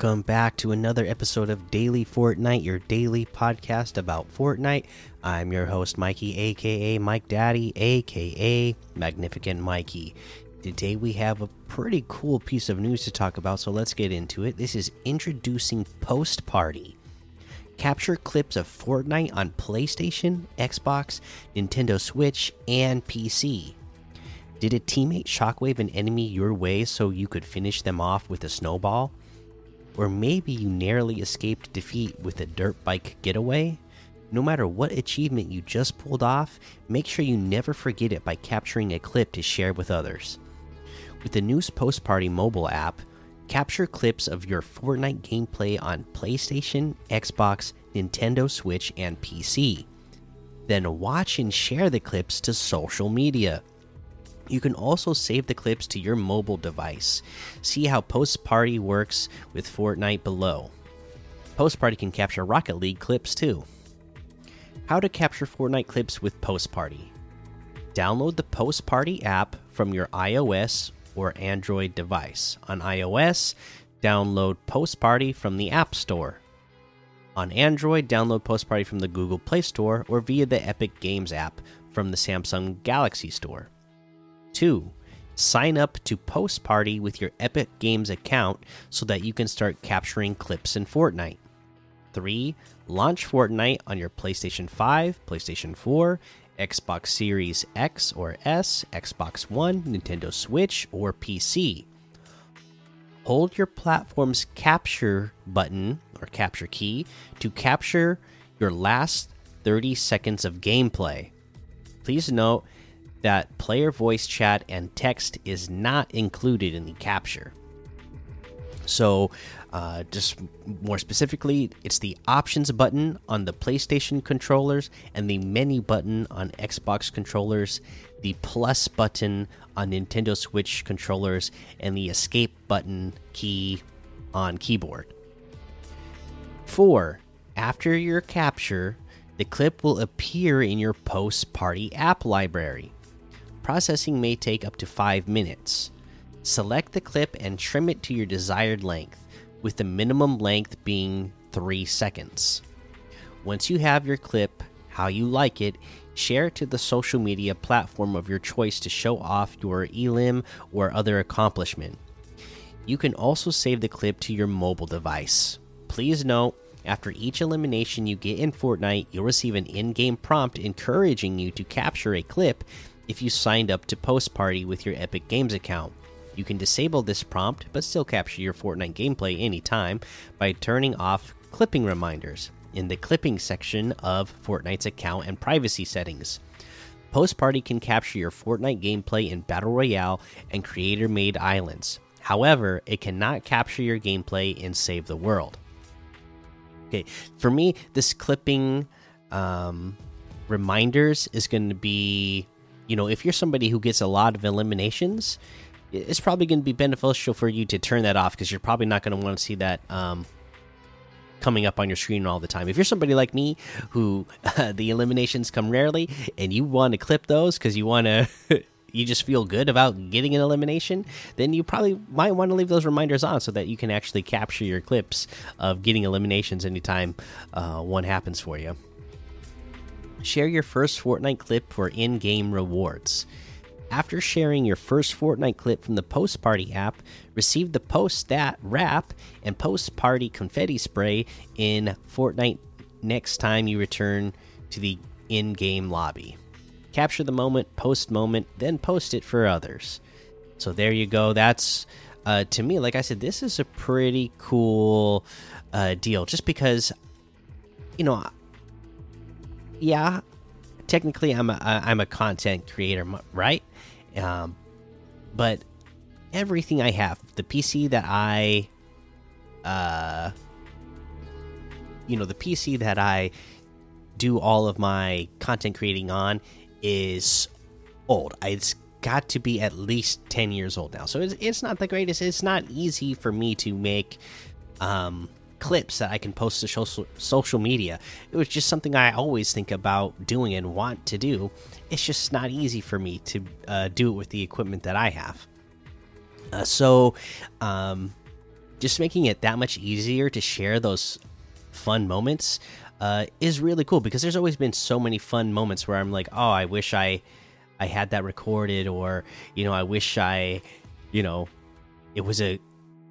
Welcome back to another episode of Daily Fortnite, your daily podcast about Fortnite. I'm your host, Mikey, aka Mike Daddy, aka Magnificent Mikey. Today we have a pretty cool piece of news to talk about, so let's get into it. This is introducing Post Party. Capture clips of Fortnite on PlayStation, Xbox, Nintendo Switch, and PC. Did a teammate shockwave an enemy your way so you could finish them off with a snowball? Or maybe you narrowly escaped defeat with a dirt bike getaway? No matter what achievement you just pulled off, make sure you never forget it by capturing a clip to share with others. With the new Post Party mobile app, capture clips of your Fortnite gameplay on PlayStation, Xbox, Nintendo Switch, and PC. Then watch and share the clips to social media. You can also save the clips to your mobile device. See how Post Party works with Fortnite below. Post Party can capture Rocket League clips too. How to capture Fortnite clips with Post Party. Download the Post Party app from your iOS or Android device. On iOS, download Post Party from the App Store. On Android, download Post Party from the Google Play Store or via the Epic Games app from the Samsung Galaxy Store. 2. Sign up to Post Party with your Epic Games account so that you can start capturing clips in Fortnite. 3. Launch Fortnite on your PlayStation 5, PlayStation 4, Xbox Series X or S, Xbox One, Nintendo Switch, or PC. Hold your platform's capture button or capture key to capture your last 30 seconds of gameplay. Please note that player voice chat and text is not included in the capture. So, uh, just more specifically, it's the options button on the PlayStation controllers and the menu button on Xbox controllers, the plus button on Nintendo Switch controllers, and the escape button key on keyboard. 4. After your capture, the clip will appear in your post party app library. Processing may take up to 5 minutes. Select the clip and trim it to your desired length, with the minimum length being 3 seconds. Once you have your clip how you like it, share it to the social media platform of your choice to show off your elim or other accomplishment. You can also save the clip to your mobile device. Please note, after each elimination you get in Fortnite, you'll receive an in game prompt encouraging you to capture a clip if you signed up to Post Party with your Epic Games account. You can disable this prompt but still capture your Fortnite gameplay anytime by turning off clipping reminders in the clipping section of Fortnite's account and privacy settings. Post Party can capture your Fortnite gameplay in Battle Royale and creator made islands. However, it cannot capture your gameplay in Save the World. Okay, for me, this clipping um, reminders is going to be you know, if you're somebody who gets a lot of eliminations, it's probably going to be beneficial for you to turn that off because you're probably not going to want to see that um, coming up on your screen all the time. If you're somebody like me who uh, the eliminations come rarely and you want to clip those because you want to. you just feel good about getting an elimination, then you probably might want to leave those reminders on so that you can actually capture your clips of getting eliminations anytime uh, one happens for you. Share your first Fortnite clip for in game rewards. After sharing your first Fortnite clip from the Post Party app, receive the Post Stat Wrap and Post Party Confetti Spray in Fortnite next time you return to the in game lobby. Capture the moment, post moment, then post it for others. So there you go. That's uh, to me, like I said, this is a pretty cool uh, deal. Just because, you know, yeah, technically I'm a I'm a content creator, right? Um, but everything I have, the PC that I, uh, you know, the PC that I do all of my content creating on is old. It's got to be at least 10 years old now. So it's, it's not the greatest. It's not easy for me to make um, clips that I can post to social social media. It was just something I always think about doing and want to do. It's just not easy for me to uh, do it with the equipment that I have. Uh, so, um, just making it that much easier to share those fun moments uh, is really cool because there's always been so many fun moments where I'm like, oh, I wish I I had that recorded, or you know, I wish I, you know, it was a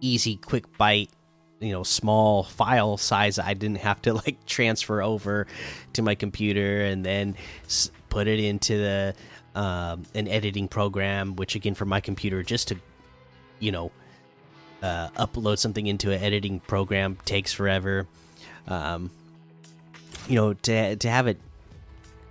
easy, quick bite, you know, small file size. I didn't have to like transfer over to my computer and then put it into the um, an editing program, which again for my computer just to, you know, uh, upload something into an editing program takes forever. Um, you know, to to have it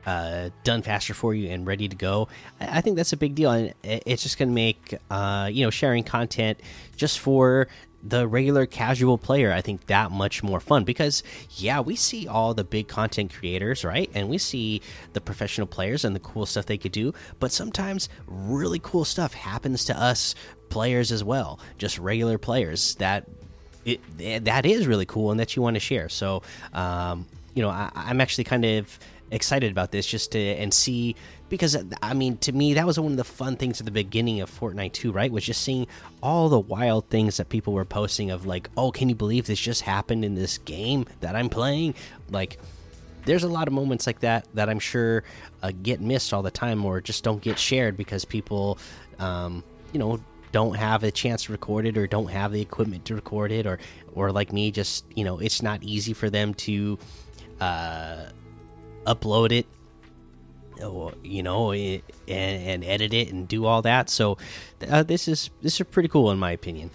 uh, done faster for you and ready to go. I, I think that's a big deal, and it's just going to make uh, you know sharing content just for the regular casual player i think that much more fun because yeah we see all the big content creators right? And we see the professional players and the cool stuff they could do. But sometimes really cool stuff happens to us players as well just regular players that it, that is really cool and that you want to share. So um, you know I, i'm actually kind of excited about this just to and see because I mean to me that was one of the fun things at the beginning of Fortnite 2 right? Was just seeing all the wild things that people were posting of like oh can you believe this just happened in this game that I'm playing? Like there's a lot of moments like that that I'm sure uh, get missed all the time or just don't get shared because people um, you know don't have a chance to record it or don't have the equipment to record it or or like me just you know it's not easy for them to uh upload it you know and, and, edit it and do all that. So uh, this is this is pretty cool in my opinion.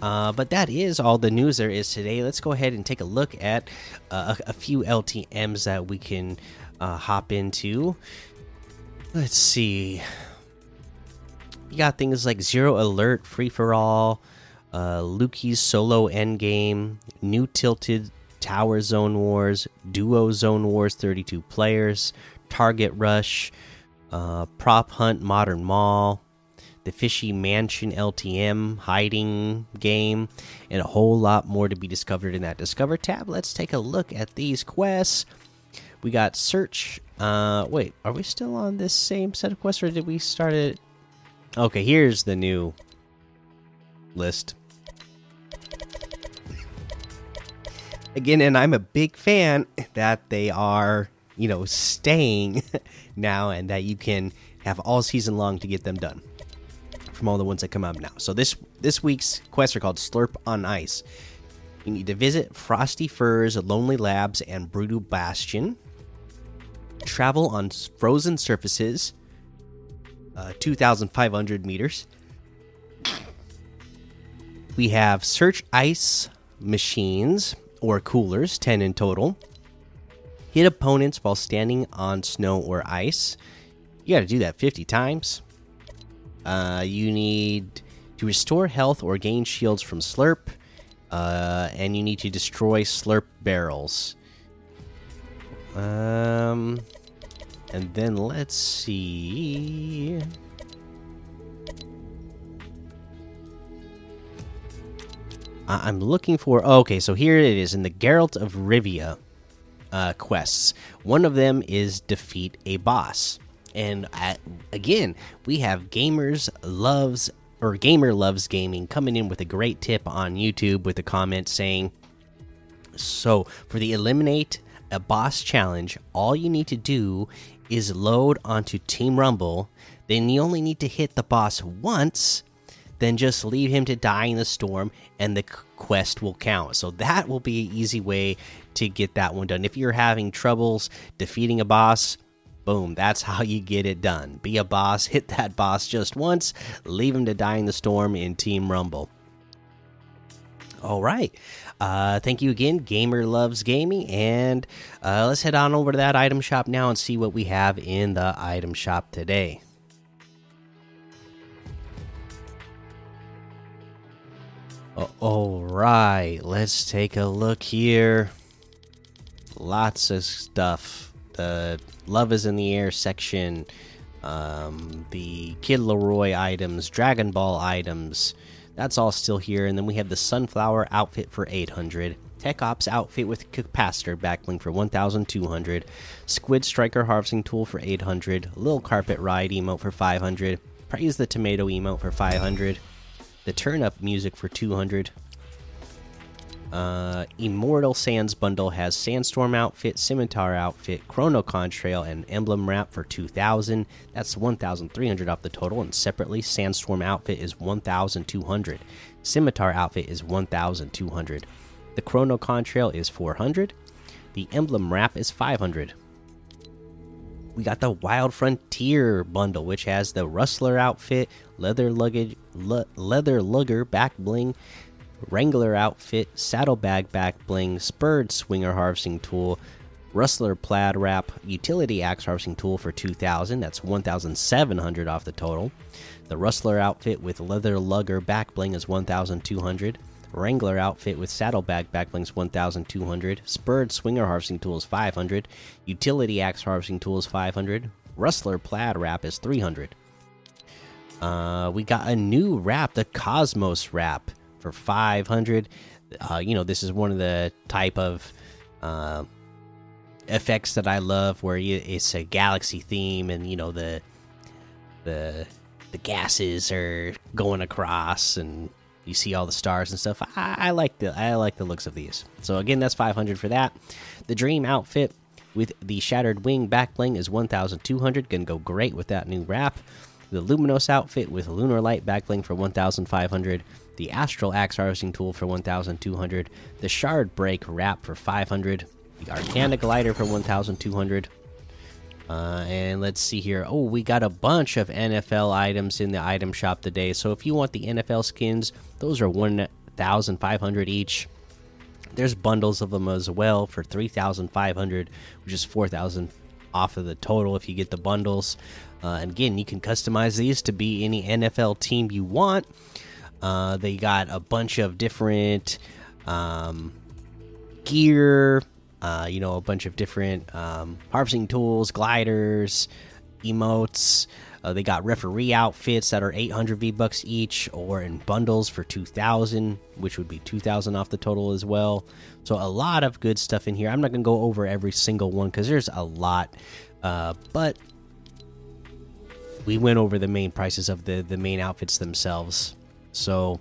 Uh, but that is all the news there is today. Let's go ahead and take a look at uh, a, a, few ltms that we can uh, hop into. Let's see. You got things like zero alert free for all uh, Lukey's solo endgame new tilted Tower Zone Wars, Duo Zone Wars 32 players, Target Rush, uh, Prop Hunt Modern Mall, the Fishy Mansion LTM hiding game, and a whole lot more to be discovered in that Discover tab. Let's take a look at these quests. We got Search. Uh, wait, are we still on this same set of quests, or did we start it? Okay, here's the new list. again, and I'm a big fan that they are, you know, staying now and that you can have all season long to get them done from all the ones that come up now. So this this week's quests are called Slurp on Ice. You need to visit Frosty Firs, Lonely Labs, and Brutal Bastion. Travel on frozen surfaces, uh, 2,500 meters. We have search ice machines or coolers, 10 in total. Hit opponents while standing on snow or ice. You got to do that 50 times. Uh, you need to restore health or gain shields from Slurp. Uh, and you need to destroy Slurp barrels. Um, and then let's see. I'm looking for. Oh, okay, so here it is in the Geralt of Rivia uh, quests. One of them is defeat a boss, and again, we have gamers loves or gamer loves gaming coming in with a great tip on YouTube with a comment saying, "So for the eliminate a boss challenge, all you need to do is load onto Team Rumble. Then you only need to hit the boss on." Then just leave him to die in the storm and the quest will count. So that will be an easy way to get that one done. If you're having troubles defeating a boss, boom, that's how you get it done. Be a boss, hit that boss just once, leave him to die in the storm in Team Rumble. All right. Uh, thank you again, Gamer Loves Gaming. And uh, let's head on over to that item shop now and see what we have in the item shop today. All right, let's take a look here. Lots of stuff. The Love is in the Air section, um, the Kid LAROI items, Dragon Ball items. That's all still here. And then we have the Sunflower outfit for 800. Tech Ops outfit with capacitor backbling for 1200. Squid Striker harvesting tool for 800. Little Carpet Ride emote for 500. Praise the Tomato emote for 500 the turn up music for 200 Uh, Immortal Sands bundle has Sandstorm outfit, Scimitar outfit, Chrono Contrail, and Emblem wrap for 2,000. That's 1,300 off the total. And separately, Sandstorm outfit is 1,200. Scimitar outfit is 1,200. The Chrono Contrail is 400. The Emblem wrap is 500. We got the Wild Frontier bundle, which has the Rustler outfit, leather luggage, le leather lugger back bling, Wrangler outfit, saddlebag back bling, spurred swinger harvesting tool, Rustler plaid wrap, utility axe harvesting tool for 2000. That's 1700 off the total. The Rustler outfit with leather lugger back bling is 1200. Wrangler outfit with saddlebag backlinks 1200. Spurred swinger harvesting tools 500. Utility axe harvesting tools 500. Rustler plaid wrap is 300. Uh, we got a new wrap, the Cosmos wrap for 500 uh, you know this is one of the type of uh, effects that i love where it's a galaxy theme and you know the the the gases are going across and you see all the stars and stuff. I, I like the i like the looks of these. So again that's 500 for that. The dream outfit with the shattered wing back bling is 1200 gonna go great with that new wrap. The luminous outfit with lunar light back bling for 1500 the Astral Axe Harvesting Tool for 1,200, the Shard Break Wrap for 500, the Arcana Glider for 1,200. Uh, and let's see here. Oh, we got a bunch of NFL items in the item shop today. So if you want the NFL skins, those are 1,500 each. There's bundles of them as well for 3,500, which is 4,000 off of the total if you get the bundles. Uh, and again, you can customize these to be any NFL team you want. Uh, they got a bunch of different um, gear, uh, you know, a bunch of different um, harvesting tools, gliders, emotes. Uh, they got referee outfits that are 800 V bucks each, or in bundles for 2,000, which would be 2,000 off the total as well. So a lot of good stuff in here. I'm not gonna go over every single one because there's a lot, uh, but we went over the main prices of the the main outfits themselves. So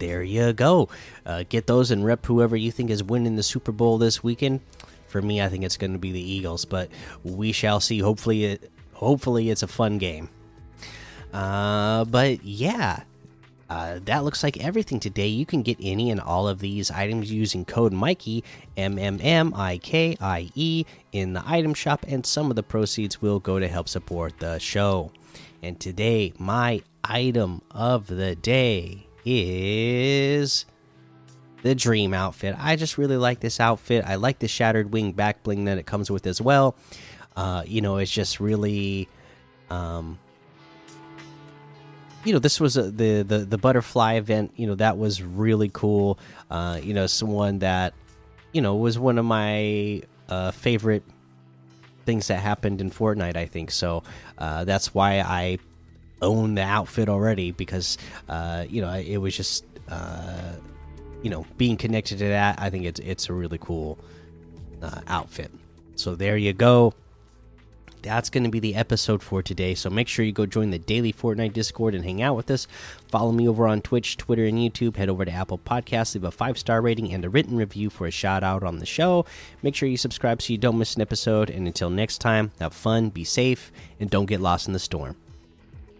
there you go. Uh, get those and rep whoever you think is winning the Super Bowl this weekend. For me, I think it's going to be the Eagles, but we shall see. Hopefully, it hopefully it's a fun game. Uh, but yeah, uh, that looks like everything today. You can get any and all of these items using code Mikey M M M I K I E in the item shop, and some of the proceeds will go to help support the show. And today, my item of the day is the dream outfit. I just really like this outfit. I like the shattered wing back bling that it comes with as well. Uh, you know, it's just really, um, you know, this was a, the the the butterfly event. You know, that was really cool. Uh, you know, someone that, you know, was one of my uh, favorite things that happened in Fortnite. I think so. Uh, that's why I own the outfit already because uh, you know it was just uh, you know being connected to that. I think it's it's a really cool uh, outfit. So there you go. That's going to be the episode for today. So make sure you go join the daily Fortnite Discord and hang out with us. Follow me over on Twitch, Twitter, and YouTube. Head over to Apple Podcasts, leave a five star rating and a written review for a shout out on the show. Make sure you subscribe so you don't miss an episode. And until next time, have fun, be safe, and don't get lost in the storm.